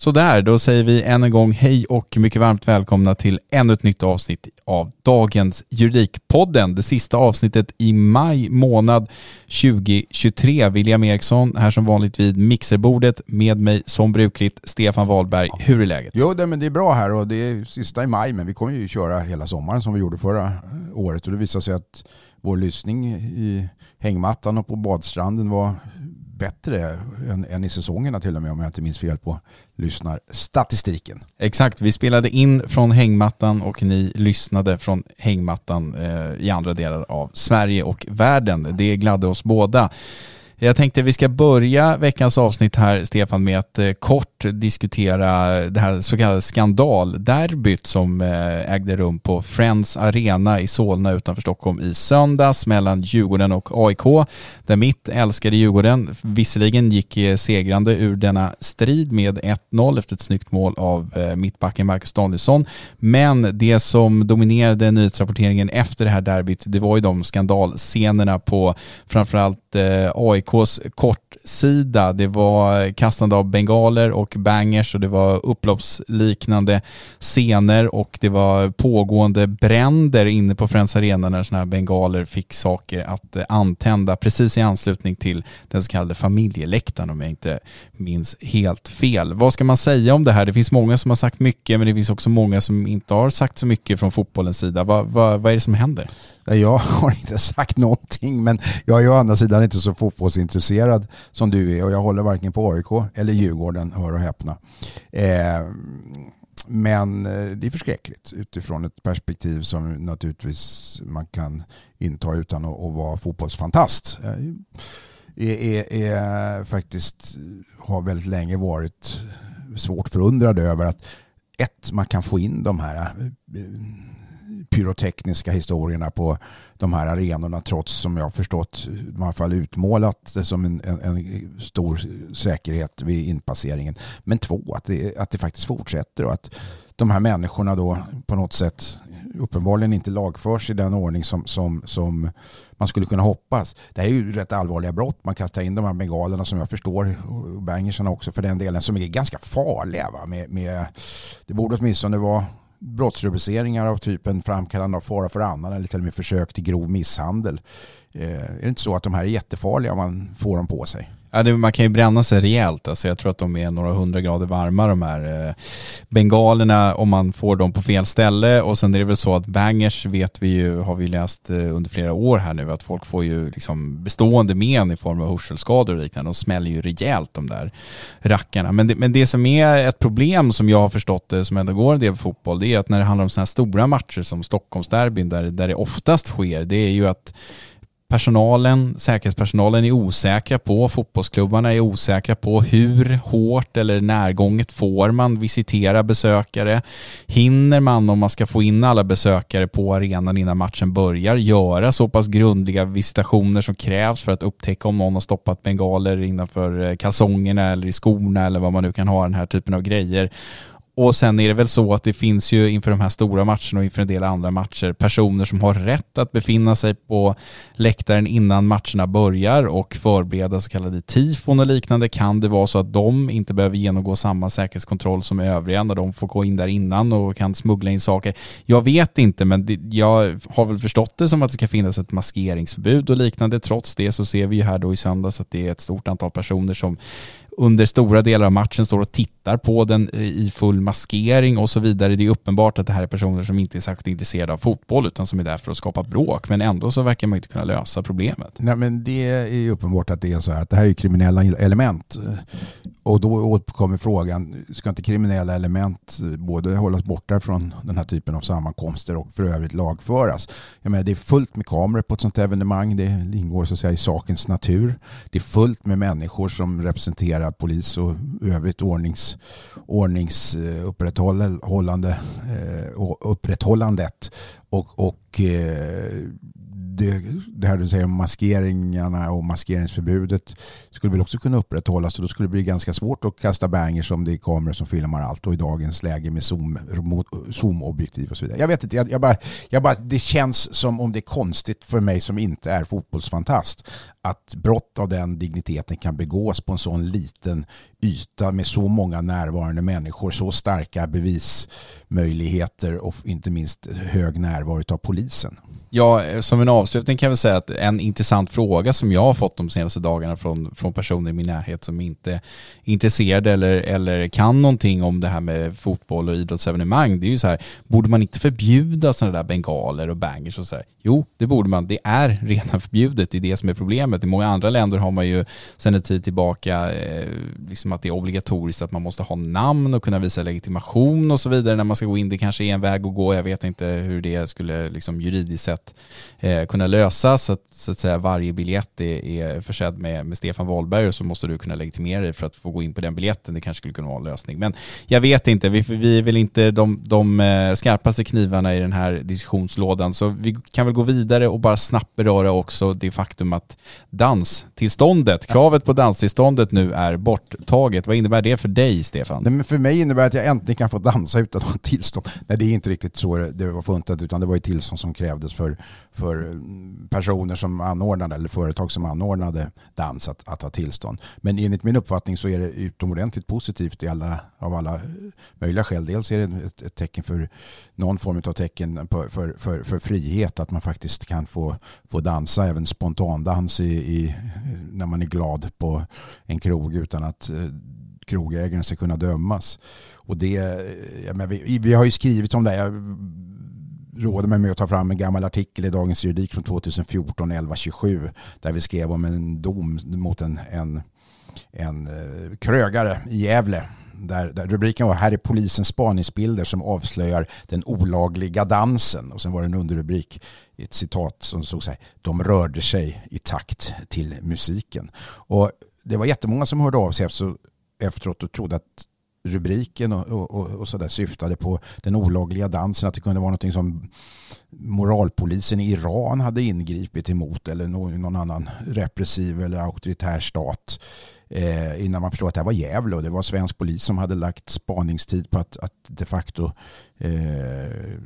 Sådär, då säger vi än en gång hej och mycket varmt välkomna till ännu ett nytt avsnitt av dagens Juridikpodden. Det sista avsnittet i maj månad 2023. William Eriksson här som vanligt vid mixerbordet med mig som brukligt Stefan Wahlberg. Hur är läget? Jo, det, men det är bra här och det är sista i maj men vi kommer ju köra hela sommaren som vi gjorde förra året och det visar sig att vår lyssning i hängmattan och på badstranden var bättre än, än i säsongerna till och med om jag inte minns fel på lyssnarstatistiken. Exakt, vi spelade in från hängmattan och ni lyssnade från hängmattan eh, i andra delar av Sverige och världen. Det gladde oss båda. Jag tänkte vi ska börja veckans avsnitt här, Stefan, med att eh, kort diskutera det här så kallade skandalderbyt som eh, ägde rum på Friends Arena i Solna utanför Stockholm i söndags mellan Djurgården och AIK. Där mitt älskade Djurgården visserligen gick eh, segrande ur denna strid med 1-0 efter ett snyggt mål av eh, mittbacken Marcus Danielsson. Men det som dominerade nyhetsrapporteringen efter det här derbyt, det var ju de skandalscenerna på framförallt eh, AIK AIKs kortsida. Det var kastande av bengaler och bangers och det var upploppsliknande scener och det var pågående bränder inne på Friends Arena när sådana här bengaler fick saker att eh, antända precis i anslutning till den så kallade familjeläktaren om jag inte minns helt fel. Vad ska man säga om det här? Det finns många som har sagt mycket men det finns också många som inte har sagt så mycket från fotbollens sida. Vad, vad, vad är det som händer? Jag har inte sagt någonting men jag är å andra sidan inte så fotbolls fotbollsintresserad som du är och jag håller varken på AIK eller Djurgården, hör och häpna. Eh, men eh, det är förskräckligt utifrån ett perspektiv som naturligtvis man kan inta utan att, vara fotbollsfantast. Eh, är, är, är, faktiskt har väldigt länge varit svårt förundrad över att ett, man kan få in de här eh, pyrotekniska historierna på de här arenorna trots som jag har förstått i alla fall utmålat det som en, en, en, stor säkerhet vid inpasseringen. Men två, att det, att det faktiskt fortsätter och att de här människorna då på något sätt uppenbarligen inte lagförs i den ordning som, som, som man skulle kunna hoppas. Det här är ju rätt allvarliga brott. Man kastar in de här bengalerna som jag förstår, och bangersarna också för den delen, som är ganska farliga. Va? Med, med, det borde åtminstone vara brottsrubriceringar av typen framkallande av fara för annan eller till och med försök till grov misshandel. Eh, är det inte så att de här är jättefarliga om man får dem på sig? Ja, det, man kan ju bränna sig rejält. Alltså jag tror att de är några hundra grader varma de här eh, bengalerna om man får dem på fel ställe. Och sen är det väl så att bangers vet vi ju, har vi läst eh, under flera år här nu, att folk får ju liksom bestående men i form av hörselskador och liknande. De smäller ju rejält de där rackarna. Men det, men det som är ett problem som jag har förstått det, som ändå går en del fotboll, det är att när det handlar om sådana här stora matcher som Stockholmsderbyn, där, där det oftast sker, det är ju att personalen, säkerhetspersonalen är osäkra på, fotbollsklubbarna är osäkra på hur hårt eller närgånget får man visitera besökare. Hinner man om man ska få in alla besökare på arenan innan matchen börjar göra så pass grundliga visitationer som krävs för att upptäcka om någon har stoppat bengaler innanför eh, kalsongerna eller i skorna eller vad man nu kan ha den här typen av grejer och sen är det väl så att det finns ju inför de här stora matcherna och inför en del andra matcher personer som har rätt att befinna sig på läktaren innan matcherna börjar och förbereda så kallade tifon och liknande. Kan det vara så att de inte behöver genomgå samma säkerhetskontroll som övriga när de får gå in där innan och kan smuggla in saker? Jag vet inte, men det, jag har väl förstått det som att det ska finnas ett maskeringsförbud och liknande. Trots det så ser vi ju här då i söndags att det är ett stort antal personer som under stora delar av matchen står och tittar på den i full maskering och så vidare. Det är uppenbart att det här är personer som inte är särskilt intresserade av fotboll utan som är där för att skapa bråk. Men ändå så verkar man inte kunna lösa problemet. Nej, men det är uppenbart att det är så här att det här är kriminella element. Och då återkommer frågan, ska inte kriminella element både hållas borta från den här typen av sammankomster och för övrigt lagföras? Jag menar, det är fullt med kameror på ett sånt evenemang. Det ingår så att säga i sakens natur. Det är fullt med människor som representerar polis och övrigt ordnings, ordningsupprätthållande eh, och upprätthållandet och, och eh, det, det här du säger om maskeringarna och maskeringsförbudet skulle väl också kunna upprätthållas och då skulle det bli ganska svårt att kasta bangers om det är kameror som filmar allt och i dagens läge med zoom-objektiv zoom och så vidare. Jag vet inte, jag, jag, bara, jag bara, det känns som om det är konstigt för mig som inte är fotbollsfantast att brott av den digniteten kan begås på en sån liten yta med så många närvarande människor, så starka bevismöjligheter och inte minst hög närvaro av polisen. Ja, som en avslutning kan jag säga att en intressant fråga som jag har fått de senaste dagarna från, från personer i min närhet som inte är intresserade eller, eller kan någonting om det här med fotboll och idrottsevenemang, det är ju så här, borde man inte förbjuda sådana där bengaler och bangers och så här? Jo, det borde man. Det är redan förbjudet, det är det som är problemet. I många andra länder har man ju sedan en tid tillbaka eh, liksom att det är obligatoriskt att man måste ha namn och kunna visa legitimation och så vidare när man ska gå in. Det kanske är en väg att gå, jag vet inte hur det skulle liksom juridiskt sett eh, kunna lösas. Så att, så att säga, varje biljett är, är försedd med, med Stefan Wahlberg och så måste du kunna legitimera dig för att få gå in på den biljetten. Det kanske skulle kunna vara en lösning. Men jag vet inte, vi, vi är väl inte de, de eh, skarpaste knivarna i den här diskussionslådan. Så vi kan väl gå vidare och bara snabbt beröra också det faktum att danstillståndet, kravet på danstillståndet nu är borttaget. Vad innebär det för dig, Stefan? Nej, men för mig innebär det att jag äntligen kan få dansa utan att ha tillstånd. Nej, det är inte riktigt så det var funtat, utan det var ju tillstånd som krävdes för för, personer som anordnade eller företag som anordnade dans att, att ha tillstånd. Men enligt min uppfattning så är det utomordentligt positivt i alla, av alla möjliga skäl. Dels är det ett, ett tecken för någon form av tecken på, för, för, för frihet att man faktiskt kan få, få dansa även spontandans i, i, när man är glad på en krog utan att eh, krogägaren ska kunna dömas. Och det, eh, ja, men vi, vi har ju skrivit om det. Jag råder mig med att ta fram en gammal artikel i Dagens Juridik från 2014, 1127, där vi skrev om en dom mot en, en, en eh, krögare i Gävle. Där, där, rubriken var Här är polisens spaningsbilder som avslöjar den olagliga dansen. Och sen var det en underrubrik, ett citat som stod så här. De rörde sig i takt till musiken. Och det var jättemånga som hörde av sig efteråt och trodde att rubriken och, och, och så där syftade på den olagliga dansen, att det kunde vara någonting som moralpolisen i Iran hade ingripit emot eller någon annan repressiv eller auktoritär stat eh, innan man förstod att det här var Gävle och det var svensk polis som hade lagt spaningstid på att, att de facto eh,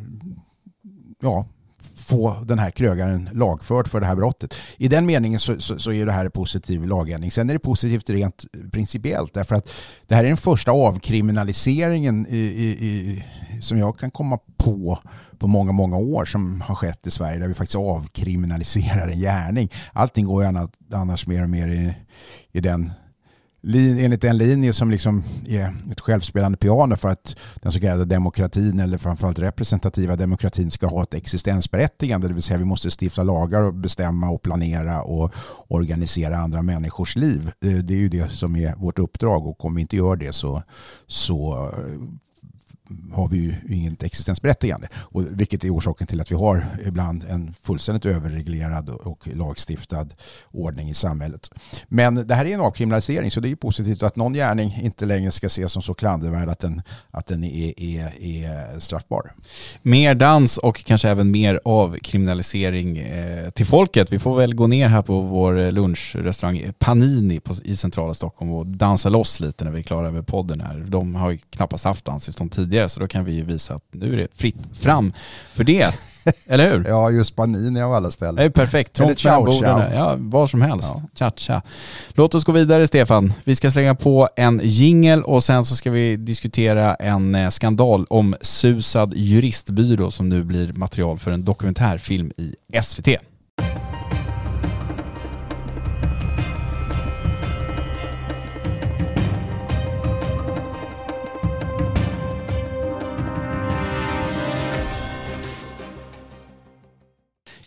ja, få den här krögaren lagförd för det här brottet. I den meningen så, så, så, är det här en positiv lagändring. Sen är det positivt rent principiellt därför att det här är den första avkriminaliseringen i, i, i, som jag kan komma på på många, många år som har skett i Sverige där vi faktiskt avkriminaliserar en gärning. Allting går ju annars mer och mer i, i den enligt en linje som liksom är ett självspelande piano för att den så kallade demokratin eller framförallt representativa demokratin ska ha ett existensberättigande. Det vill säga vi måste stifta lagar och bestämma och planera och organisera andra människors liv. Eh, det är ju det som är vårt uppdrag och om vi inte gör det så, så eh, har vi ju inget existensberättigande. Och vilket är orsaken till att vi har ibland en fullständigt överreglerad och lagstiftad ordning i samhället. Men det här är en avkriminalisering så det är ju positivt att någon gärning inte längre ska ses som så klandervärd att den, att den är, är, är straffbar. Mer dans och kanske även mer avkriminalisering eh, till folket. Vi får väl gå ner här på vår lunchrestaurang Panini i centrala Stockholm och dansa loss lite när vi är klara med podden här. De har ju knappast haft danstillstånd tidigare så då kan vi ju visa att nu är det fritt fram för det. Eller hur? Ja, just Panini av alla ställen. Det är perfekt. Trångt mellan borden. Ja, var som helst. Ja. Cha-cha. Låt oss gå vidare Stefan. Vi ska slänga på en jingel och sen så ska vi diskutera en eh, skandal om susad juristbyrå som nu blir material för en dokumentärfilm i SVT.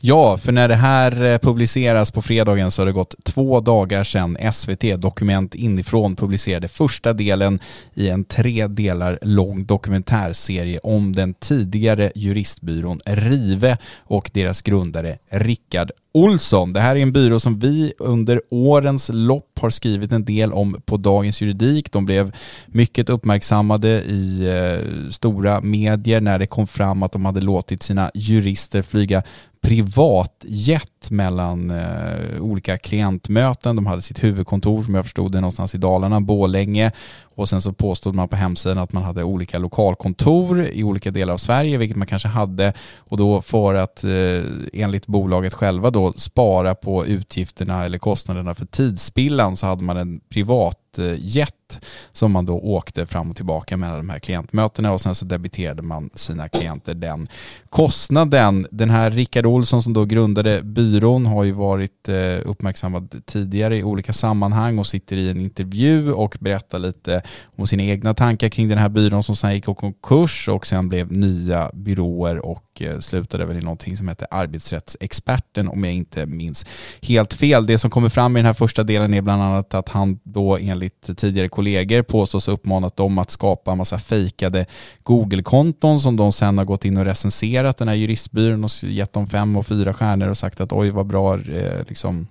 Ja, för när det här eh, publiceras på fredagen så har det gått två dagar sedan SVT Dokument inifrån publicerade första delen i en tre delar lång dokumentärserie om den tidigare juristbyrån Rive och deras grundare Rickard Olsson. Det här är en byrå som vi under årens lopp har skrivit en del om på Dagens Juridik. De blev mycket uppmärksammade i eh, stora medier när det kom fram att de hade låtit sina jurister flyga privatjet mellan eh, olika klientmöten. De hade sitt huvudkontor som jag förstod det någonstans i Dalarna, Bålänge. Och sen så påstod man på hemsidan att man hade olika lokalkontor i olika delar av Sverige, vilket man kanske hade. Och då för att eh, enligt bolaget själva då spara på utgifterna eller kostnaderna för tidsspillan så hade man en privat privatjet som man då åkte fram och tillbaka mellan de här klientmötena och sen så debiterade man sina klienter den kostnaden. Den här Rickard Olsson som då grundade byrån har ju varit eh, uppmärksammad tidigare i olika sammanhang och sitter i en intervju och berättar lite om sina egna tankar kring den här byrån som sen gick i konkurs och sen blev nya byråer och och eh, slutade väl i någonting som heter Arbetsrättsexperten om jag inte minns helt fel. Det som kommer fram i den här första delen är bland annat att han då enligt tidigare kollegor påstås ha uppmanat dem att skapa en massa fejkade Google-konton som de sen har gått in och recenserat den här juristbyrån och gett dem fem och fyra stjärnor och sagt att oj vad bra eh, liksom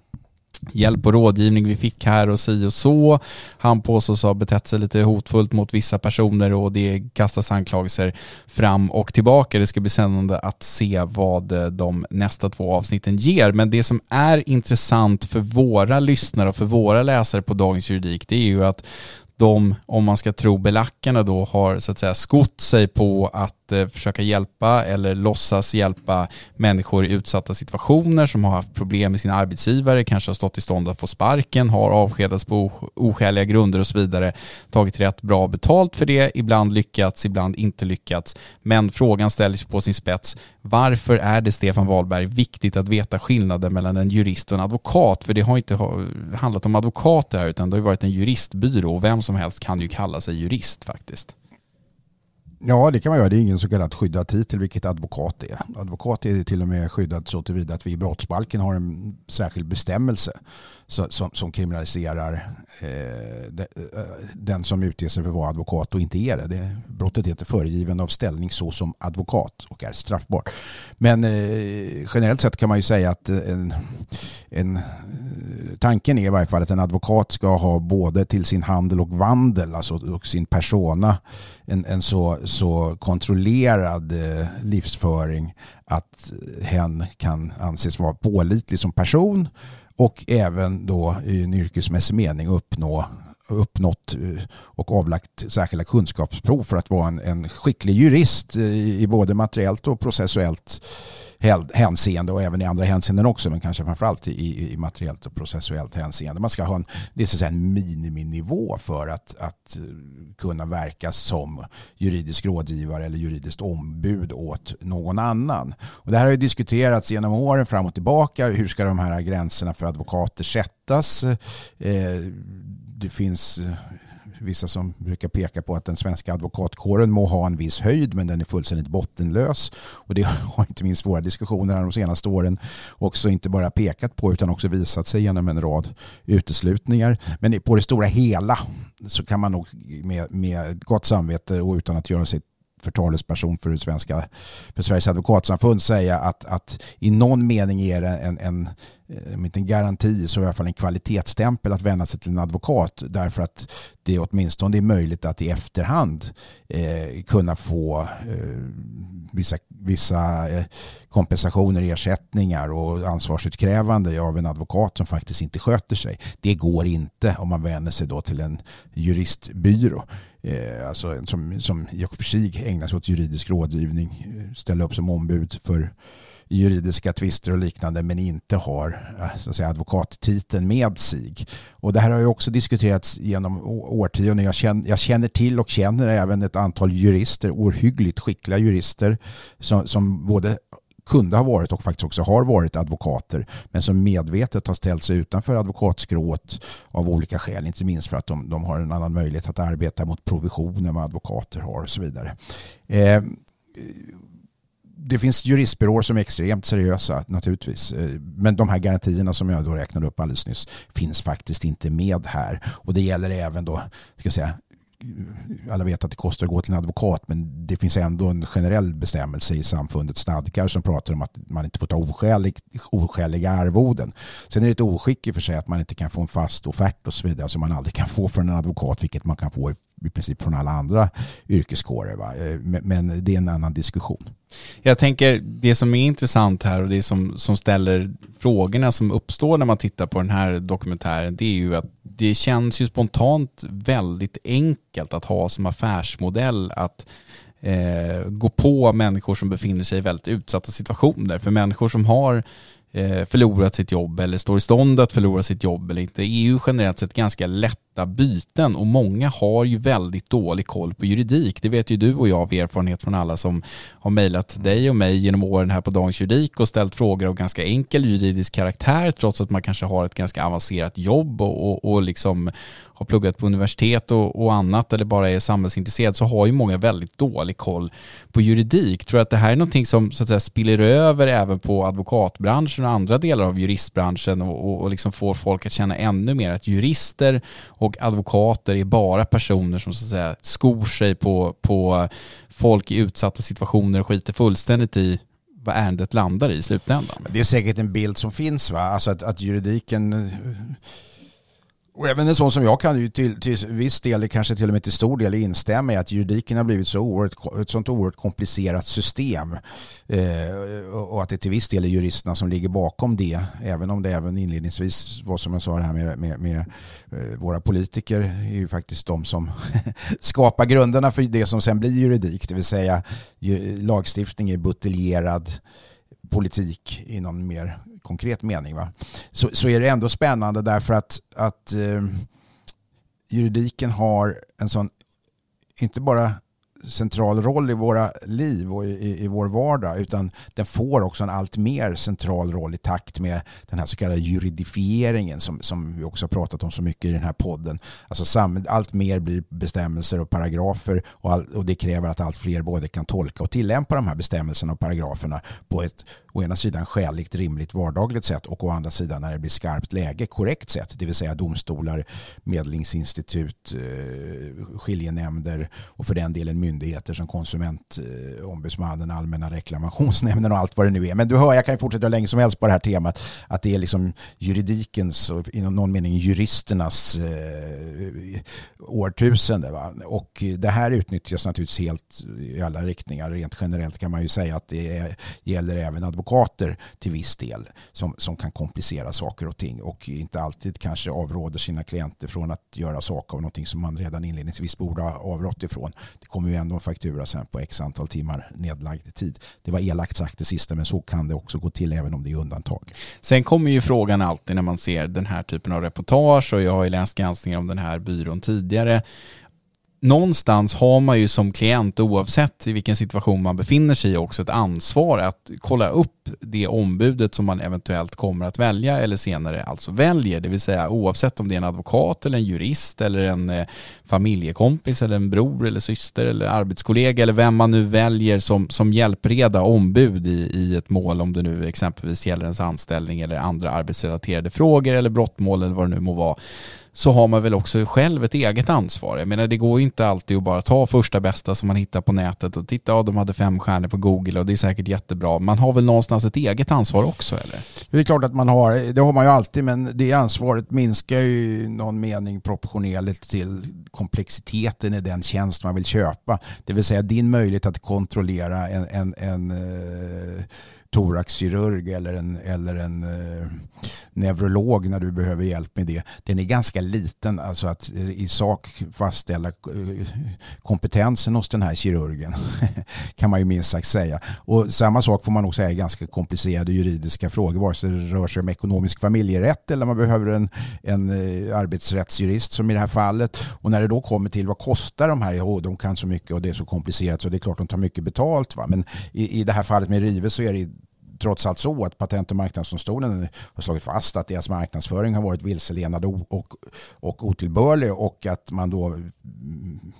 hjälp och rådgivning vi fick här och si och så. Han påstås ha betett sig lite hotfullt mot vissa personer och det kastas anklagelser fram och tillbaka. Det ska bli spännande att se vad eh, de nästa två avsnitten ger. Men det som är intressant för våra lyssnare och för våra läsare på Dagens Juridik det är ju att de, om man ska tro belackarna då, har så att säga skott sig på att eh, försöka hjälpa eller låtsas hjälpa människor i utsatta situationer som har haft problem med sina arbetsgivare, kanske har stått i stånd att få sparken, har avskedats på oskäliga grunder och så vidare, tagit rätt bra betalt för det, ibland lyckats, ibland inte lyckats. Men frågan ställs på sin spets, varför är det Stefan Wahlberg viktigt att veta skillnaden mellan en jurist och en advokat? För det har inte handlat om advokater här utan det har varit en juristbyrå och vem som helst kan ju kalla sig jurist faktiskt. Ja, det kan man göra. Det är ingen så kallad skyddad titel, vilket advokat är. Advokat är till och med skyddad så tillvida att vi i brottsbalken har en särskild bestämmelse som, som kriminaliserar eh, de, eh, den som utger sig för att vara advokat och inte är det. det brottet heter föregivande av ställning såsom advokat och är straffbart. Men eh, generellt sett kan man ju säga att eh, en, en, eh, tanken är i varje fall att en advokat ska ha både till sin handel och vandel, alltså och sin persona, en, en så, så kontrollerad eh, livsföring att hen kan anses vara pålitlig som person och även då i en yrkesmässig mening uppnå uppnått eh, och avlagt särskilda kunskapsprov för att vara en, en skicklig jurist i, i både materiellt och processuellt hänseende och även i andra hänseenden också men kanske framförallt i, i materiellt och processuellt hänseende. Man ska ha en, det är så att säga en miniminivå för att, att eh, kunna verka som juridisk rådgivare eller juridiskt ombud åt någon annan. Och det här har ju diskuterats genom åren fram och tillbaka. Hur ska de här gränserna för advokater sättas? Det finns eh, vissa som brukar peka på att den svenska advokatkåren må ha en viss höjd men den är fullständigt bottenlös. Och det har inte minst våra diskussioner här de senaste åren också inte bara pekat på utan också visat sig genom en rad uteslutningar. Men på det stora hela så kan man nog med, med gott samvete och utan att göra sig för talesperson för, svenska, för Sveriges advokatsamfund säga att, att i någon mening är det en, en, Eh, om inte en garanti så i alla fall en kvalitetsstämpel att vända sig till en advokat därför att det åtminstone är möjligt att i efterhand eh, kunna få eh, vissa, vissa eh, kompensationer, ersättningar och ansvarsutkrävande av en advokat som faktiskt inte sköter sig. Det går inte om man vänder sig då till en juristbyrå. Eh, alltså som, som i och för sig ägnar sig åt juridisk rådgivning, eh, ställa upp som ombud för juridiska tvister och liknande men inte har eh, så att säga, advokattiteln med sig. Och det här har ju också diskuterats genom årtionden. Jag känner, jag känner till och känner även ett antal jurister, ohyggligt skickliga jurister som, som både kunde ha varit och faktiskt också har varit advokater men som medvetet har ställt sig utanför advokatskrået av olika skäl. Inte minst för att de, de har en annan möjlighet att arbeta mot provision än vad advokater har och så vidare. Eh, det finns juristbyråer som är extremt seriösa naturligtvis. Eh, men de här garantierna som jag då räknade upp alldeles nyss finns faktiskt inte med här. Och det gäller även då, ska jag säga, alla vet att det kostar att gå till en advokat men det finns ändå en generell bestämmelse i samfundets stadgar som pratar om att man inte får ta oskälig, oskäliga arvoden. Sen är det ett oskick i och för sig att man inte kan få en fast offert och så vidare som man aldrig kan få från en advokat vilket man kan få i, i princip från alla andra yrkeskårer. Va? Eh, men, men det är en annan diskussion. Jag tänker det som är intressant här och det som, som ställer frågorna som uppstår när man tittar på den här dokumentären det är ju att det känns ju spontant väldigt enkelt att ha som affärsmodell att eh, gå på människor som befinner sig i väldigt utsatta situationer. För människor som har eh, Eh, förlorat sitt jobb eller står i stånd att förlora sitt jobb eller inte EU generellt sett ganska lätta byten och många har ju väldigt dålig koll på juridik. Det vet ju du och jag av erfarenhet från alla som har mejlat dig och mig genom åren här på Dagens Juridik och ställt frågor av ganska enkel juridisk karaktär trots att man kanske har ett ganska avancerat jobb och, och, och liksom har pluggat på universitet och, och, annat eller bara är samhällsintresserad så har ju många väldigt dålig koll på juridik. Tror du att det här är någonting som så att säga, spiller över även på advokatbranschen och andra delar av juristbranschen och, och, och liksom får folk att känna ännu mer att jurister och advokater är bara personer som så att säga skor sig på, på folk i utsatta situationer och skiter fullständigt i vad ärendet landar i slutändan. Det är säkert en bild som finns va, alltså att, att juridiken eh, och även en sån som jag kan ju till, till viss del, kanske till och med till stor del instämma i att juridiken har blivit så oerhört, ett sånt oerhört komplicerat system. Eh, och att det till viss del är juristerna som ligger bakom det. Även om det även inledningsvis var som jag sa det här med, med, med eh, våra politiker är ju faktiskt de som skapar grunderna för det som sen blir juridik. Det vill säga lagstiftning är buteljerad politik i någon mer konkret mening. Va? Så, så är det ändå spännande därför att, att eh, juridiken har en sån, inte bara central roll i våra liv och i, i, vår vardag utan den får också en allt mer central roll i takt med den här så kallade juridifieringen som, som vi också har pratat om så mycket i den här podden. Alltså sam, allt mer blir bestämmelser och paragrafer och, all, och det kräver att allt fler både kan tolka och tillämpa de här bestämmelserna och paragraferna på ett å ena sidan skäligt, rimligt, vardagligt sätt och å andra sidan när det blir skarpt läge korrekt sätt, det vill säga domstolar, medlingsinstitut, eh, skiljenämnder och för den delen myndigheter som konsumentombudsmannen, allmänna reklamationsnämnden och allt vad det nu är. Men du hör, jag kan fortsätta länge som helst på det här temat, att det är liksom juridikens och i någon mening juristernas eh, årtusende. Va? Och det här utnyttjas naturligtvis helt i alla riktningar. Rent generellt kan man ju säga att det gäller även advokater advokater till viss del som, som kan komplicera saker och ting och inte alltid kanske avråder sina klienter från att göra saker av någonting som man redan inledningsvis borde ha avrått ifrån. Det kommer ju ändå en faktura sen på x antal timmar nedlagd tid. Det var elakt sagt det sista men så kan det också gå till även om det är undantag. Sen kommer ju frågan alltid när man ser den här typen av reportage och jag har ju läst granskningar om den här byrån tidigare någonstans har man ju som klient oavsett i vilken situation man befinner sig i också ett ansvar att kolla upp det ombudet som man eventuellt kommer att välja eller senare alltså väljer. Det vill säga oavsett om det är en advokat eller en jurist eller en eh, familjekompis eller en bror eller syster eller arbetskollega eller vem man nu väljer som, som hjälpreda ombud i, i ett mål om det nu exempelvis gäller ens anställning eller andra arbetsrelaterade frågor eller brottmål eller vad det nu må vara så har man väl också själv ett eget ansvar. Jag menar det går ju inte alltid att bara ta första bästa som man hittar på nätet och titta, ja de hade fem stjärnor på Google och det är säkert jättebra. Man har väl någonstans ett eget ansvar också eller? Det är klart att man har, det har man ju alltid men det ansvaret minskar ju i någon mening proportionerligt till komplexiteten i den tjänst man vill köpa. Det vill säga din möjlighet att kontrollera en, en, en uh, thoraxkirurg eller en, eller en eh, neurolog när du behöver hjälp med det. Den är ganska liten, alltså att i sak fastställa eh, kompetensen hos den här kirurgen kan man ju minst sagt säga. Och samma sak får man nog säga är ganska komplicerade juridiska frågor, vare sig det rör sig om ekonomisk familjerätt eller man behöver en, en eh, arbetsrättsjurist som i det här fallet. Och när det då kommer till vad kostar de här, oh, de kan så mycket och det är så komplicerat så det är klart de tar mycket betalt. Va? Men i, i det här fallet med Rive så är det trots allt så att Patent och marknadsdomstolen har slagit fast att deras marknadsföring har varit vilseledande och, och otillbörlig och att man då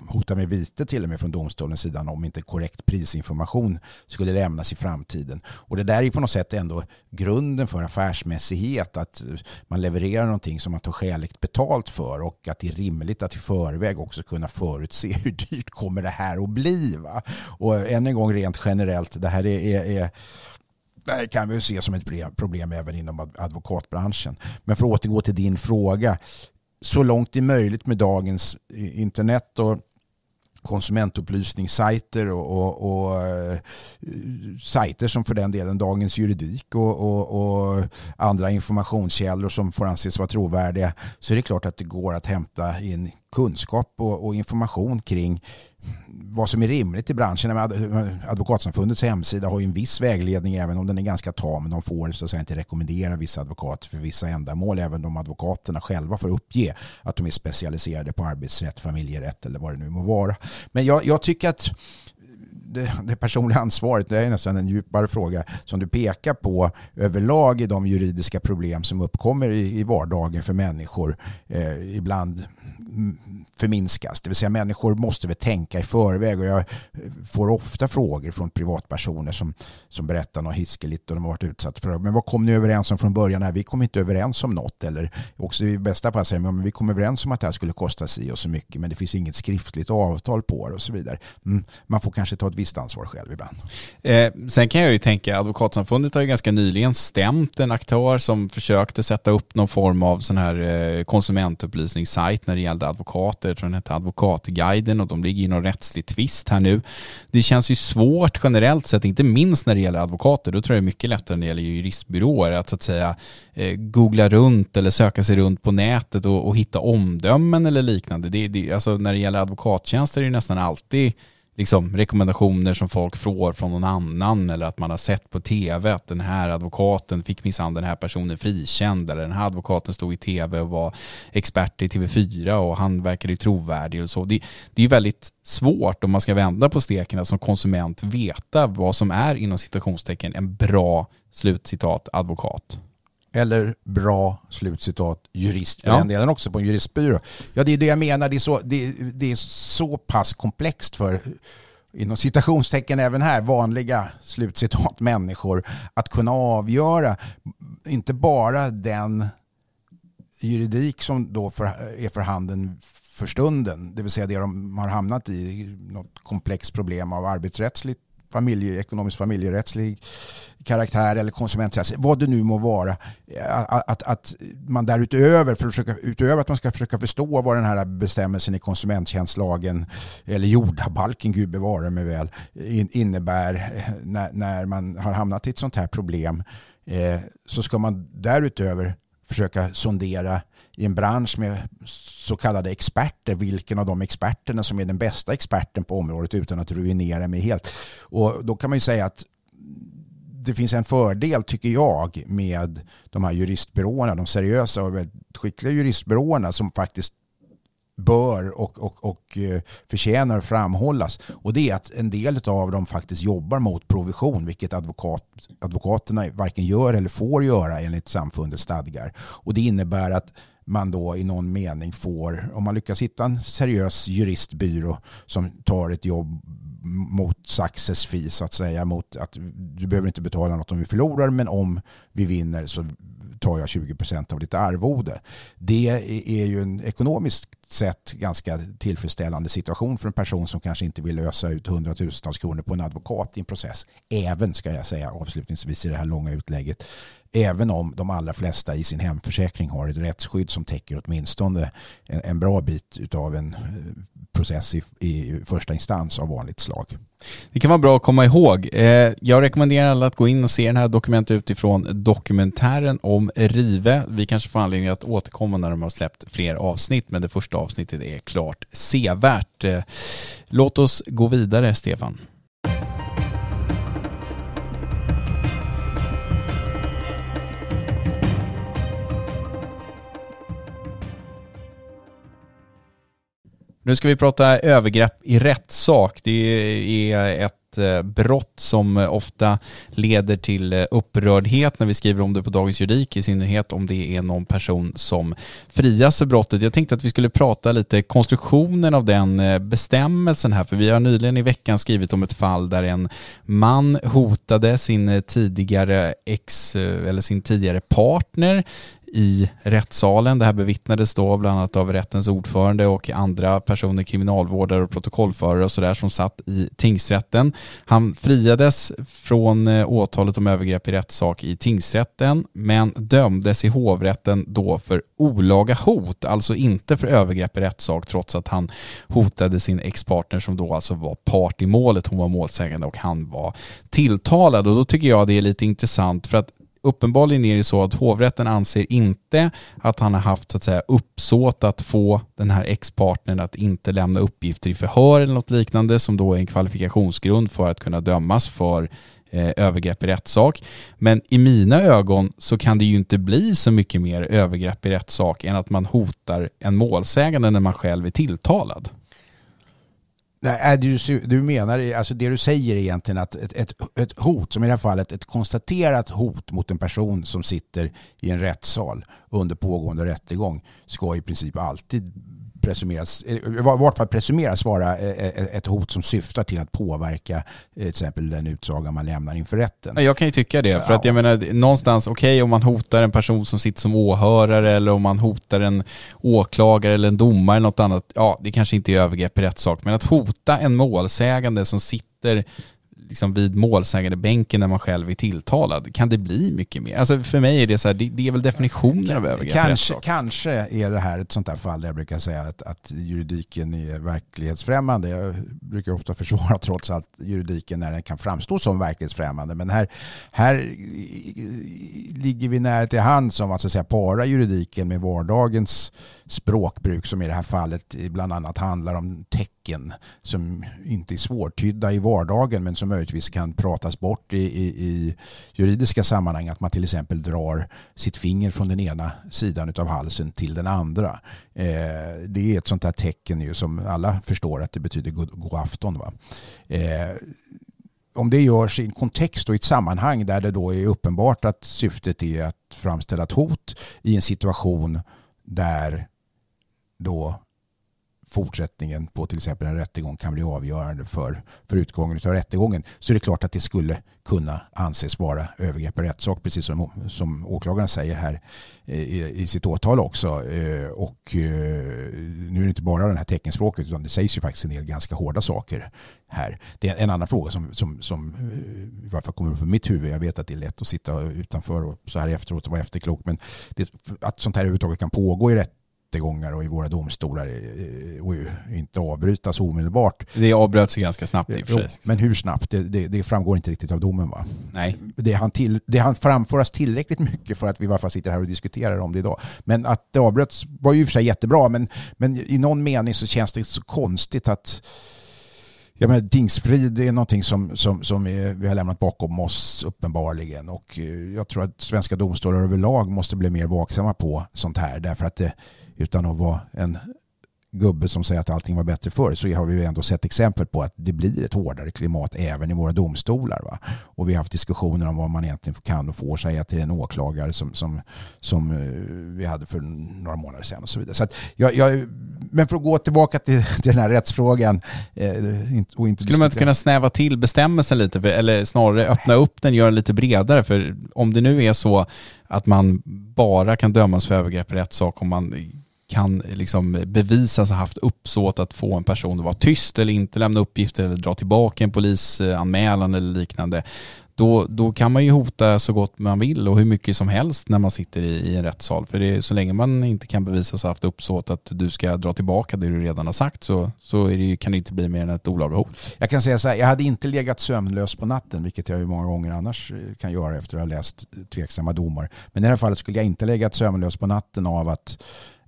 hotar med vite till och med från domstolens sida om inte korrekt prisinformation skulle lämnas i framtiden. Och det där är på något sätt ändå grunden för affärsmässighet att man levererar någonting som man tar skäligt betalt för och att det är rimligt att i förväg också kunna förutse hur dyrt kommer det här att bli. Va? Och än en gång rent generellt, det här är, är, är det kan vi se som ett problem även inom advokatbranschen. Men för att återgå till din fråga. Så långt det är möjligt med dagens eh, internet och konsumentupplysningssajter och, och, och eh, sajter som för den delen Dagens Juridik och, och, och, andra informationskällor som får anses vara trovärdiga så är det klart att det går att hämta in kunskap och, information kring vad som är rimligt i branschen. Advokatsamfundets hemsida har ju en viss vägledning även om den är ganska tam. De får så att säga inte rekommendera vissa advokater för vissa ändamål. Även om advokaterna själva får uppge att de är specialiserade på arbetsrätt, familjerätt eller vad det nu må vara. Men jag, jag tycker att det, det, personliga ansvaret det är nästan en djupare fråga som du pekar på överlag i de juridiska problem som uppkommer i, i vardagen för människor. Eh, ibland förminskas. Det vill säga människor måste väl tänka i förväg och jag får ofta frågor från privatpersoner som, som berättar något hiskeligt och de har varit utsatta för det. Men vad kom ni överens om från början? Här? vi kom inte överens om något. Eller också i bästa fall säger man vi kom överens om att det här skulle kosta si och så mycket men det finns inget skriftligt avtal på det och så vidare. Mm, man får kanske ta ett visst ansvar själv ibland. Eh, sen kan jag ju tänka, Advokatsamfundet har ju ganska nyligen stämt en aktör som försökte sätta upp någon form av sån här eh, konsumentupplysningssajt när det gäller gällde advokater. Jag tror den hette Advokatguiden och de ligger i någon rättslig tvist här nu. Det känns ju svårt generellt sett, inte minst när det gäller advokater. Då tror jag det är mycket lättare när det gäller juristbyråer att så att säga eh, googla runt eller söka sig runt på nätet och, och hitta omdömen eller liknande. Det, det, alltså när det gäller advokattjänster är det nästan alltid liksom, rekommendationer som folk får från någon annan eller att man har sett på tv att den här advokaten fick minsann den här personen frikänd eller den här advokaten stod i tv och var expert i TV4 och han verkade trovärdig och så. Det, det är väldigt svårt om man ska vända på steken att som konsument veta vad som är inom citationstecken en bra slutcitat advokat eller bra slutcitat jurist för ja. den delen också på en juristbyrå. Ja, det är det jag menar. Det är så, det, det är så pass komplext för inom citationstecken även här, vanliga slutcitat människor att kunna avgöra inte bara den juridik som då för, är för handen för stunden, det vill säga det de har hamnat i, något komplext problem av arbetsrättsligt familje, ekonomisk familjerättslig karaktär eller konsumenträttslig, vad det nu må vara. Eh, att, att, att man därutöver, för att försöka, utöver att man ska försöka förstå vad den här bestämmelsen i konsumenttjänstlagen eller jordabalken, gud bevare mig väl, innebär eh, när, när man har hamnat i ett sånt här problem eh, så ska man därutöver försöka sondera i en bransch med så kallade experter, vilken av de experterna som är den bästa experten på området utan att ruinera mig helt. Och då kan man ju säga att det finns en fördel tycker jag med de här juristbyråerna, de seriösa och väldigt skickliga juristbyråerna som faktiskt bör och, och, och eh, förtjänar att framhållas. Och det är att en del av dem faktiskt jobbar mot provision, vilket advokat, advokaterna varken gör eller får göra enligt samfundets stadgar. Och det innebär att man då i någon mening får, om man lyckas hitta en seriös juristbyrå som tar ett jobb mot success fee så att säga, mot att du behöver inte betala något om vi förlorar men om vi vinner så tar jag 20% av ditt arvode. Det är ju en ekonomiskt sett ganska tillfredsställande situation för en person som kanske inte vill lösa ut hundratusentals kronor på en advokat i en process. Även, ska jag säga avslutningsvis i det här långa utlägget, även om de allra flesta i sin hemförsäkring har ett rättsskydd som täcker åtminstone en, en bra bit av en eh, process i, i första instans av vanligt slag. Det kan vara bra att komma ihåg. Eh, jag rekommenderar alla att gå in och se den här dokumentet utifrån dokumentären om Rive. Vi kanske får anledning att återkomma när de har släppt fler avsnitt, men det första avsnittet är klart sevärt. Eh, låt oss gå vidare, Stefan. Nu ska vi prata övergrepp i rättssak. Det är ett eh, brott som ofta leder till eh, upprördhet när vi skriver om det på Dagens Juridik, i synnerhet om det är någon person som frias för brottet. Jag tänkte att vi skulle prata lite konstruktionen av den eh, bestämmelsen här, för vi har nyligen i veckan skrivit om ett fall där en man hotade sin tidigare ex, eller sin tidigare partner i rättssalen. Det här bevittnades då bland annat av rättens ordförande och andra personer, kriminalvårdare och protokollförare och sådär som satt i tingsrätten. Han friades från eh, åtalet om övergrepp i rättssak i tingsrätten men dömdes i hovrätten då för olaga hot, alltså inte för övergrepp i rättssak trots att han hotade sin ex-partner som då alltså var part i målet. Hon var målsägande och han var tilltalad och då tycker jag det är lite intressant för att uppenbarligen är det så att hovrätten anser inte att han har haft så att säga, uppsåt att få den här ex-partnern att inte lämna uppgifter i förhör eller något liknande som då är en kvalifikationsgrund för att kunna dömas för eh, övergrepp i rättssak. Men i mina ögon så kan det ju inte bli så mycket mer övergrepp i rättssak än att man hotar en målsägande när man själv är tilltalad. Nej, äh, du, du menar, alltså det du säger är egentligen att ett, ett, ett, hot, som i det här fallet ett konstaterat hot mot en person som sitter i en rättssal under pågående rättegång ska i princip alltid presumeras, i vart fall presumeras vara eh, eh, ett hot som syftar till att påverka eh, till exempel den utsaga man lämnar inför rätten. Jag kan ju tycka det, för att jag menar någonstans, okej okay, om man hotar en person som sitter som åhörare eller om man hotar en åklagare eller en domare eller något annat, ja det kanske inte är övergrepp i rättssak, men att hota en målsägande som sitter liksom vid målsägandebänken när man själv är tilltalad. Kan det bli mycket mer? Alltså för mig är det så här, det, det är väl definitionen av övergrepp kanske, kanske är det här ett sånt där fall där jag brukar säga att, att juridiken är verklighetsfrämmande. Jag brukar ofta försvara trots allt juridiken när den kan framstå som verklighetsfrämmande. Men här, här ligger vi nära till hand som att, så att säga, para juridiken med vardagens språkbruk som i det här fallet bland annat handlar om tecken som inte är svårtydda i vardagen men som möjligtvis kan pratas bort i, i, i juridiska sammanhang. Att man till exempel drar sitt finger från den ena sidan av halsen till den andra. Eh, det är ett sånt där tecken ju som alla förstår att det betyder god, god afton. Va? Eh, om det görs i en kontext och i ett sammanhang där det då är uppenbart att syftet är att framställa ett hot i en situation där då fortsättningen på till exempel en rättegång kan bli avgörande för, för utgången av rättegången så är det klart att det skulle kunna anses vara övergrepp i rättssak precis som, som åklagaren säger här i, i sitt åtal också. Eh, och eh, nu är det inte bara det här teckenspråket utan det sägs ju faktiskt en del ganska hårda saker här. Det är en annan fråga som, som, som eh, i varje fall kommer upp i mitt huvud. Jag vet att det är lätt att sitta utanför och så här efteråt och vara efterklok men det, att sånt här överhuvudtaget kan pågå i rätt rättegångar och i våra domstolar eh, och inte avbrytas omedelbart. Det avbröts ganska snabbt i och för sig. Men hur snabbt? Det, det, det, framgår inte riktigt av domen va? Nej. Det han, till, det han framföras tillräckligt mycket för att vi i varje fall sitter här och diskuterar om det idag. Men att det avbröts var ju i och för sig jättebra men, men i någon mening så känns det så konstigt att Ja, men Dingsfrid är någonting som, som, som är, vi har lämnat bakom oss uppenbarligen. Och eh, jag tror att svenska domstolar överlag måste bli mer vaksamma på sånt här. Därför att det, utan att vara en gubbe som säger att allting var bättre förr så har vi ju ändå sett exempel på att det blir ett hårdare klimat även i våra domstolar. Va? Och vi har haft diskussioner om vad man egentligen kan och får säga till en åklagare som, som, som eh, vi hade för några månader sedan och så vidare. Så jag, jag, men för att gå tillbaka till, till den här rättsfrågan. Eh, och inte Skulle man inte kunna snäva till bestämmelsen lite, för, eller snarare öppna upp den, göra den lite bredare? För om det nu är så att man bara kan dömas för övergrepp i rättssak om man kan liksom bevisas ha haft uppsåt att få en person att vara tyst eller inte lämna uppgifter eller dra tillbaka en polisanmälan eller liknande. Då, då kan man ju hota så gott man vill och hur mycket som helst när man sitter i, i en rättssal. För det, så länge man inte kan bevisa sig haft uppsåt att du ska dra tillbaka det du redan har sagt så, så är det, kan det inte bli mer än ett olaga hot. Jag kan säga så här, jag hade inte legat sömnlös på natten, vilket jag ju många gånger annars eh, kan göra efter att ha läst tveksamma domar. Men i det här fallet skulle jag inte legat sömnlös på natten av att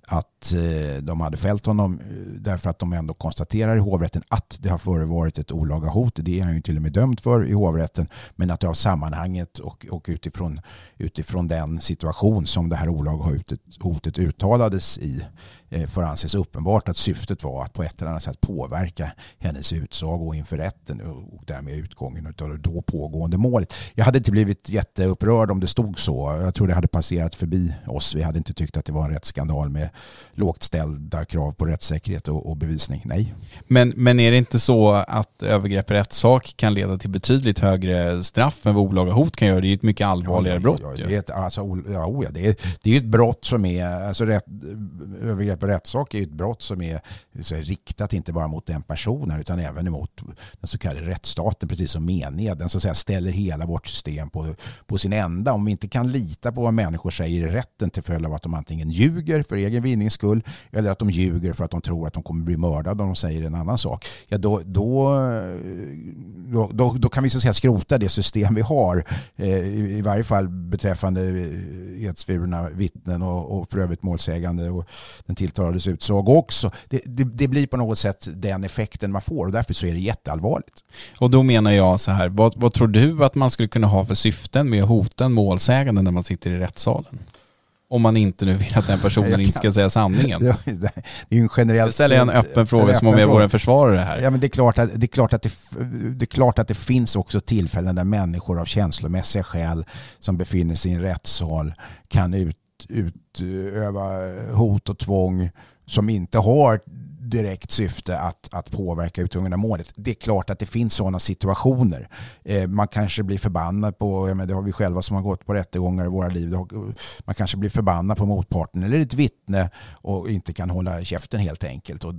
att eh, de hade fällt honom eh, därför att de ändå konstaterar i hovrätten att det har förevarit ett olaga hot. Det är han ju till och med dömd för i hovrätten. Men att det av sammanhanget och, och utifrån, utifrån den situation som det här olaga hotet, hotet uttalades i eh, får anses uppenbart att syftet var att på ett eller annat sätt påverka hennes utsago inför rätten och därmed utgången av det då pågående målet. Jag hade inte blivit jätteupprörd om det stod så. Jag tror det hade passerat förbi oss. Vi hade inte tyckt att det var en rättsskandal med lågt ställda krav på rättssäkerhet och, och bevisning. Nej. Men, men är det inte så att övergrepp i rättssak kan leda till betydligt högre straff än vad olaga hot kan göra? Det är ju ett mycket allvarligare ja, brott. Ja, det, är ett, alltså, ja, det, är, det är ett brott som är, alltså rätt, övergrepp och rättssak är ett brott som är så är riktat inte bara mot den personen utan även emot den så kallade rättsstaten, precis som meniga. Den så att säga ställer hela vårt system på, på sin ända. Om vi inte kan lita på vad människor säger i rätten till följd av att de antingen ljuger för egen vinnings skull eller att de ljuger för att de tror att de kommer bli mördade om de säger en annan sak. Ja, då, då, då, då, då kan vi så att säga skrota det system vi har. Eh, I, varje fall beträffande eh, edsvurna vittnen och, och för övrigt målsägande och den tilltalades utsago också. Det, det, det, blir på något sätt den effekten man får och därför så är det jätteallvarligt. Och då menar jag så här, vad, vad tror du att man skulle kunna ha för syften med att hota en målsägande när man sitter i rättssalen? Om man inte nu vill att den personen inte ska säga sanningen. Det är ju en generell... Jag ställer en öppen fråga som om jag vore en försvarare här. Ja, men det, är klart att, det, är klart att det, det är klart att det finns också tillfällen där människor av känslomässiga skäl som befinner sig i en rättssal kan ut, utöva hot och tvång som inte har direkt syfte att, att påverka utgången av målet. Det är klart att det finns sådana situationer. Eh, man kanske blir förbannad på, men det har vi själva som har gått på rättegångar i våra liv, man kanske blir förbannad på motparten eller ett vittne och inte kan hålla käften helt enkelt. Och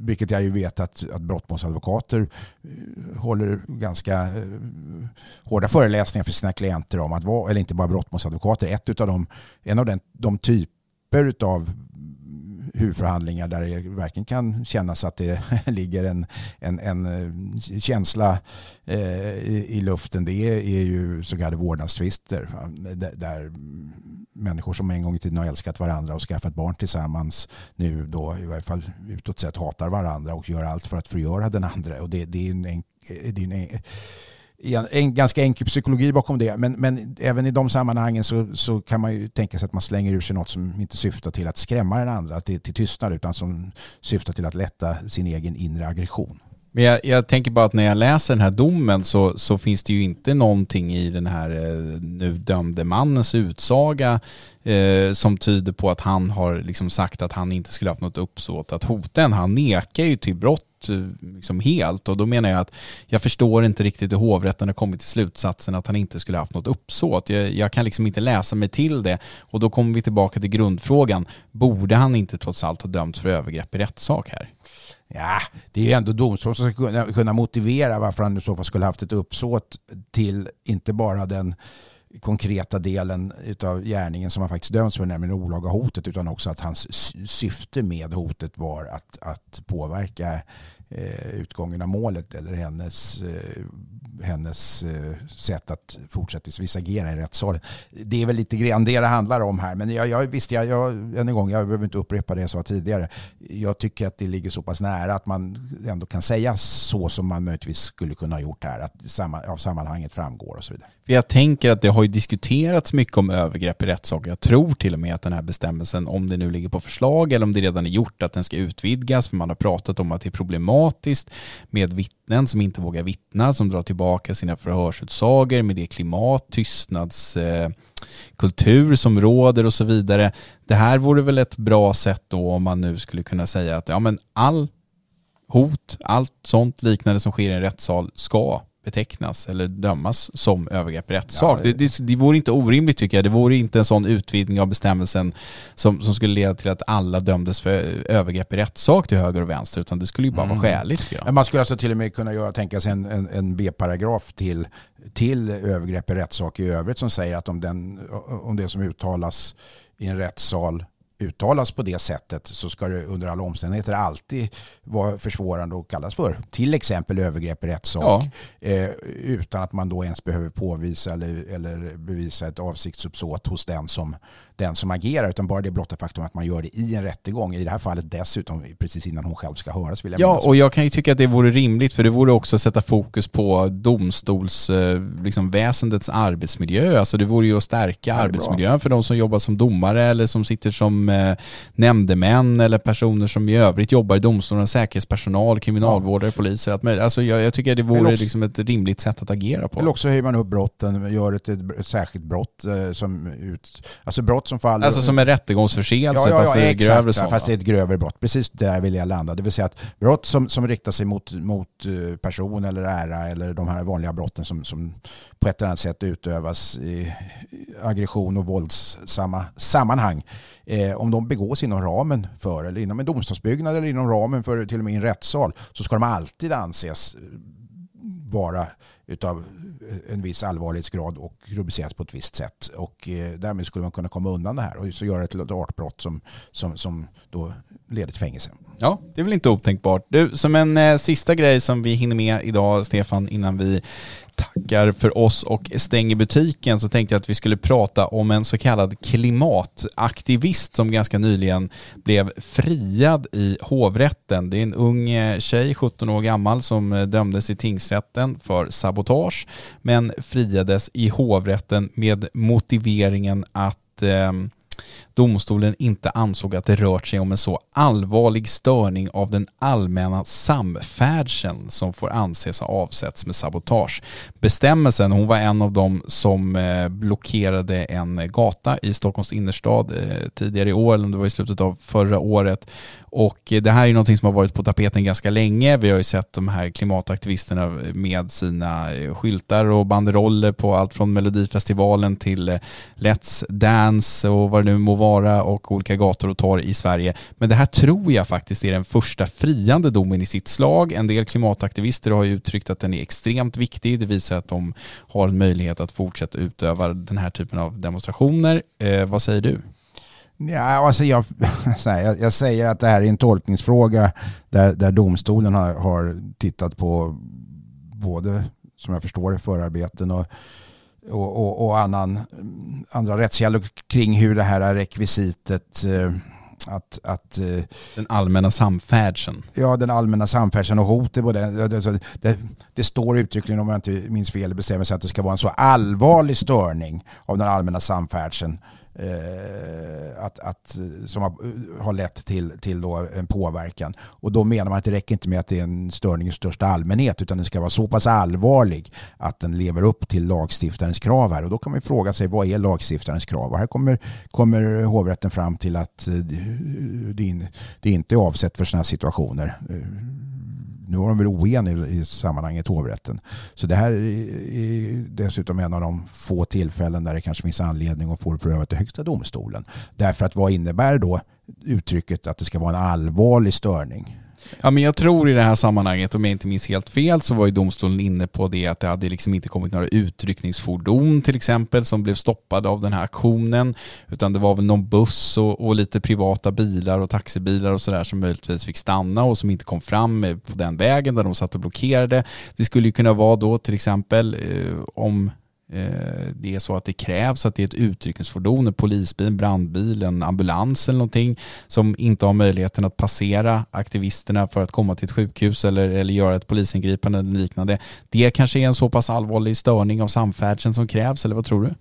vilket jag ju vet att, att brottmålsadvokater eh, håller ganska eh, hårda föreläsningar för sina klienter om att vara, eller inte bara brottmålsadvokater, ett utav de, en av den, de typer av huvudförhandlingar där det verkligen kan kännas att det ligger en, en, en eh, känsla eh, i, i, luften. Det är, är ju så kallade vårdnadstvister där, människor som en gång i tiden har älskat varandra och skaffat barn tillsammans nu då i varje fall utåt sett hatar varandra och gör allt för att förgöra den andra. Och det, det är en, det är en en, en ganska enkel psykologi bakom det. Men, men även i de sammanhangen så, så kan man ju tänka sig att man slänger ur sig något som inte syftar till att skrämma den andra till, till tystnad utan som syftar till att lätta sin egen inre aggression. Men jag, jag, tänker bara att när jag läser den här domen så, så finns det ju inte någonting i den här eh, nu dömde mannens utsaga eh, som tyder på att han har liksom sagt att han inte skulle haft något uppsåt att hota en. Han nekar ju till brott Eh, liksom helt och då menar jag att jag förstår inte riktigt hur hovrätten har kommit till slutsatsen att han inte skulle haft något uppsåt. Jag, jag kan liksom inte läsa mig till det och då kommer vi tillbaka till grundfrågan. Borde han inte trots allt ha dömts för övergrepp i rättssak här? Ja, det är ju ändå domstolen som ska kunna, kunna motivera varför han i så fall skulle haft ett uppsåt till inte bara den konkreta delen av gärningen som han faktiskt döms för, nämligen olaga hotet, utan också att hans syfte med hotet var att, att påverka eh, Eh, utgången av målet eller hennes eh, hennes eh, sätt att fortsättningsvis agera i rättssalen. Det är väl lite grann det det handlar om här. Men jag, jag, visst, jag, jag, än en gång, jag behöver inte upprepa det jag sa tidigare. Jag tycker att det ligger så pass nära att man ändå kan säga så som man möjligtvis skulle kunna ha gjort här. Att av sammanhanget framgår och så vidare. För jag tänker att det har ju diskuterats mycket om övergrepp i rättssak. Jag tror till och med att den här bestämmelsen, om det nu ligger på förslag eller om det redan är gjort, att den ska utvidgas. För man har pratat om att det är problematiskt med vittnen som inte vågar vittna, som drar tillbaka sina förhörsutsagor med det klimat, tystnadskultur eh, som råder och så vidare. Det här vore väl ett bra sätt då om man nu skulle kunna säga att ja men all hot, allt sånt liknande som sker i en rättssal ska betecknas eller dömas som övergrepp i rättssak. Ja, det, det, det vore inte orimligt tycker jag. Det vore inte en sån utvidgning av bestämmelsen som, som skulle leda till att alla dömdes för övergrepp i rättssak till höger och vänster utan det skulle ju bara mm. vara skäligt. Man skulle alltså till och med kunna göra, tänka sig en, en, en B-paragraf till, till övergrepp i rättssak i övrigt som säger att om, den, om det som uttalas i en rättssal uttalas på det sättet så ska det under alla omständigheter alltid vara försvårande att kallas för till exempel övergrepp i rättssak ja. eh, utan att man då ens behöver påvisa eller, eller bevisa ett avsiktsuppsåt hos den som, den som agerar utan bara det blotta faktum att man gör det i en rättegång i det här fallet dessutom precis innan hon själv ska höras. Vill jag ja och jag kan ju tycka att det vore rimligt för det vore också att sätta fokus på domstolsväsendets liksom, arbetsmiljö. Alltså det vore ju att stärka arbetsmiljön för de som jobbar som domare eller som sitter som eh, nämndemän eller personer som i övrigt jobbar i domstolen, säkerhetspersonal, kriminalvårdare, ja. poliser. Att, alltså jag, jag tycker det vore också, liksom ett rimligt sätt att agera på. Eller också höjer man upp brotten, gör ett, ett särskilt brott eh, som ut, alltså brott som faller... Alltså som en rättegångsförseelse ja, ja, fast det är exakt, grövre sådana. fast det är ett grövre brott. Precis där vill jag landa. Det vill säga att brott som, som riktar sig mot, mot eh, person eller ära eller de här vanliga brotten som, som på ett eller annat sätt utövas i aggression och våldssamma sammanhang eh, om de begås inom ramen för, eller inom en domstolsbyggnad eller inom ramen för till och med en rättssal, så ska de alltid anses vara utav eh, en viss allvarlighetsgrad och rubriceras på ett visst sätt. Och eh, därmed skulle man kunna komma undan det här och så göra ett artbrott som, som, som då leder till fängelse. Ja, det är väl inte otänkbart. Du, som en eh, sista grej som vi hinner med idag, Stefan, innan vi tackar för oss och stänger butiken så tänkte jag att vi skulle prata om en så kallad klimataktivist som ganska nyligen blev friad i hovrätten. Det är en ung eh, tjej, 17 år gammal, som eh, dömdes i tingsrätten för sabotage men friades i hovrätten med motiveringen att eh, domstolen inte ansåg att det rört sig om en så allvarlig störning av den allmänna samfärdseln som får anses ha avsetts med sabotage. Bestämmelsen, hon var en av dem som eh, blockerade en gata i Stockholms innerstad eh, tidigare i år, eller om det var i slutet av förra året. Och det här är någonting som har varit på tapeten ganska länge. Vi har ju sett de här klimataktivisterna med sina eh, skyltar och banderoller på allt från Melodifestivalen till eh, Let's Dance och vad det nu må vara vara och olika gator och torg i Sverige. Men det här tror jag faktiskt är den första friande domen i sitt slag. En del klimataktivister har ju uttryckt att den är extremt viktig. Det visar att de har en möjlighet att fortsätta utöva den här typen av demonstrationer. Eh, vad säger du? Ja, alltså jag, jag, säger att det här är en tolkningsfråga där, där domstolen har, har tittat på både, som jag förstår förarbeten och och, och, och annan, andra rättskällor kring hur det här rekvisitet eh, att, att, eh, den allmänna samfärdseln. Ja, den allmänna samfärdseln och hotet på den. Det, det, det, står uttryckligen, om jag inte minns fel i bestämmelsen, att det ska vara en så allvarlig störning av den allmänna samfärdseln eh, att, att, eh, som har, eh, har lett till, till då en påverkan. Och då menar man att det räcker inte med att det är en störning i största allmänhet utan den ska vara så pass allvarlig att den lever upp till lagstiftarens krav här. Och då kan man fråga sig vad är lagstiftarens krav? Och här kommer, kommer hovrätten fram till att eh, det, det inte är avsett för sådana här situationer nu var de väl oeniga i sammanhanget hovrätten. Så det här är dessutom en av de få tillfällen där det kanske finns anledning att få det prövat i högsta domstolen. Därför att vad innebär då uttrycket att det ska vara en allvarlig störning? Ja men jag tror i det här sammanhanget, om jag inte minns helt fel, så var ju domstolen inne på det att det hade liksom inte kommit några utryckningsfordon till exempel som blev stoppade av den här aktionen. Utan det var väl någon buss och, och lite privata bilar och taxibilar och sådär som möjligtvis fick stanna och som inte kom fram på den vägen där de satt och blockerade. Det skulle ju kunna vara då till exempel eh, om Eh, det är så att det krävs att det är ett utryckningsfordon, en polisbil, en brandbil, en ambulans eller någonting som inte har möjligheten att passera aktivisterna för att komma till ett sjukhus eller, eller göra ett polisingripande eller liknande. Det kanske är en så pass allvarlig störning av samfärdseln som krävs, eller vad tror du?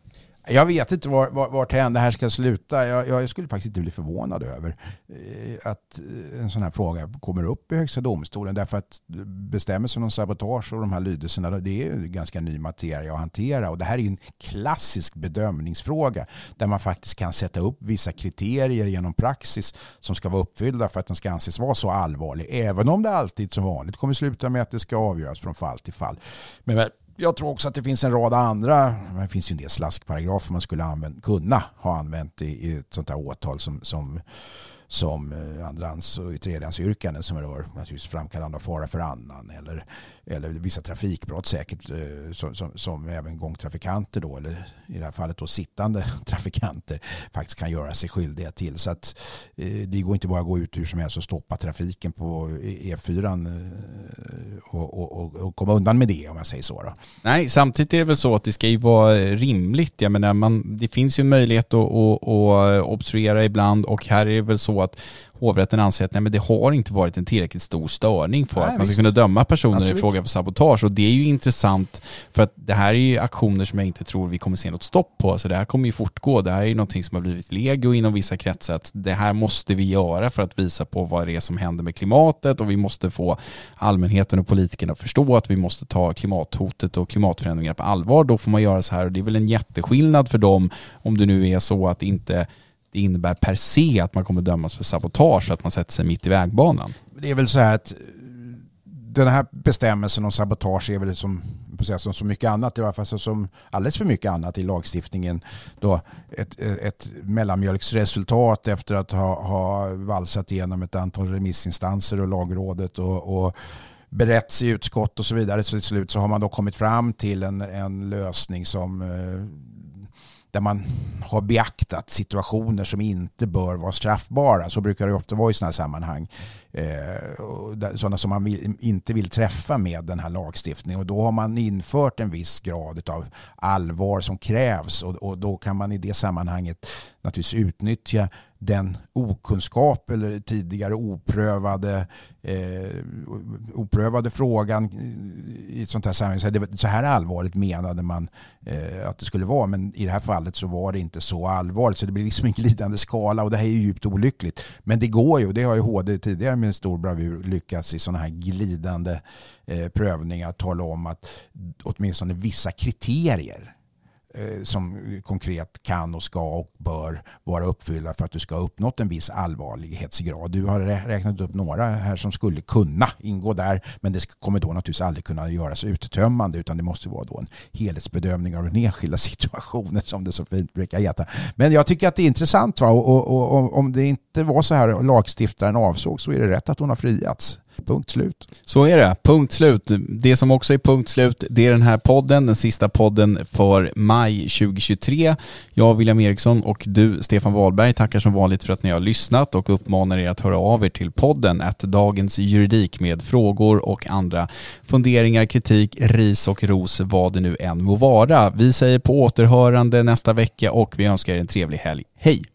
Jag vet inte var, var, vart det här ska sluta. Jag, jag, skulle faktiskt inte bli förvånad över eh, att eh, en sån här fråga kommer upp i Högsta domstolen. Därför att bestämmelsen om sabotage och de här lydelserna, det är ju ganska ny materia att hantera. Och det här är ju en klassisk bedömningsfråga där man faktiskt kan sätta upp vissa kriterier genom praxis som ska vara uppfyllda för att den ska anses vara så allvarlig. Även om det alltid som vanligt kommer sluta med att det ska avgöras från fall till fall. Men jag tror också att det finns en rad andra, det finns ju en del slaskparagrafer man skulle använt, kunna ha använt i, i ett sånt här åtal som, som som eh, andrahands och tredjehandsyrkanden som rör naturligtvis framkallande av fara för annan eller, eller vissa trafikbrott säkert eh, som, som, som, även gångtrafikanter då eller i det här fallet då sittande trafikanter faktiskt kan göra sig skyldiga till. Så att eh, det går inte bara att gå ut hur som helst och stoppa trafiken på e E4 och, och, och, komma undan med det om jag säger så. Då. Nej, samtidigt är det väl så att det ska ju vara rimligt. Jag menar, man, det finns ju möjlighet att, att, att obstruera ibland och här är det väl så att hovrätten anser att nej, men det har inte varit en tillräckligt stor störning för nej, att man ska kunna döma personer Absolut. i fråga för sabotage. Och det är ju intressant för att det här är ju aktioner som jag inte tror vi kommer se något stopp på. Så det här kommer ju fortgå. Det här är ju någonting som har blivit legio inom vissa kretsar. Att det här måste vi göra för att visa på vad det är som händer med klimatet och vi måste få allmänheten och politikerna att förstå att vi måste ta klimathotet och klimatförändringar på allvar. Då får man göra så här och det är väl en jätteskillnad för dem om det nu är så att inte det innebär per se att man kommer dömas för sabotage för att man sätter sig mitt i vägbanan. Det är väl så här att eh, den här bestämmelsen om sabotage är väl som, som så mycket annat, i alla fall som alldeles för mycket annat i lagstiftningen, då ett, eh, ett mellanmjölksresultat efter att ha, ha valsat igenom ett antal remissinstanser och lagrådet och, och berätts i utskott och så vidare. Så till slut så har man då kommit fram till en, en lösning som eh, där man har beaktat situationer som inte bör vara straffbara. Så brukar det ofta vara i sådana här sammanhang. Eh, sådana som man inte vill träffa med den här lagstiftningen. Och då har man infört en viss grad av allvar som krävs och då kan man i det sammanhanget naturligtvis utnyttja den okunskap eller tidigare oprövade, eh, oprövade frågan i ett sånt här sammanhang. Så här allvarligt menade man eh, att det skulle vara men i det här fallet så var det inte så allvarligt så det blir liksom en glidande skala och det här är djupt olyckligt. Men det går ju och det har ju HD tidigare med stor bravur lyckats i sådana här glidande eh, prövningar tala om att åtminstone vissa kriterier Eh, som konkret kan och ska och bör vara uppfyllda för att du ska ha uppnått en viss allvarlighetsgrad. Du har räknat upp några här som skulle kunna ingå där men det kommer då naturligtvis aldrig kunna göras uttömmande utan det måste vara då en helhetsbedömning av den enskilda situationen som det så fint brukar heta. Men jag tycker att det är intressant va? Och, och, och om det inte var så här lagstiftaren avsåg så är det rätt att hon har friats. Punkt slut. Så är det. Punkt slut. Det som också är punkt slut, det är den här podden, den sista podden för maj 2023. Jag, William Eriksson och du, Stefan Wahlberg, tackar som vanligt för att ni har lyssnat och uppmanar er att höra av er till podden att Dagens Juridik med frågor och andra funderingar, kritik, ris och ros, vad det nu än må vara. Vi säger på återhörande nästa vecka och vi önskar er en trevlig helg. Hej!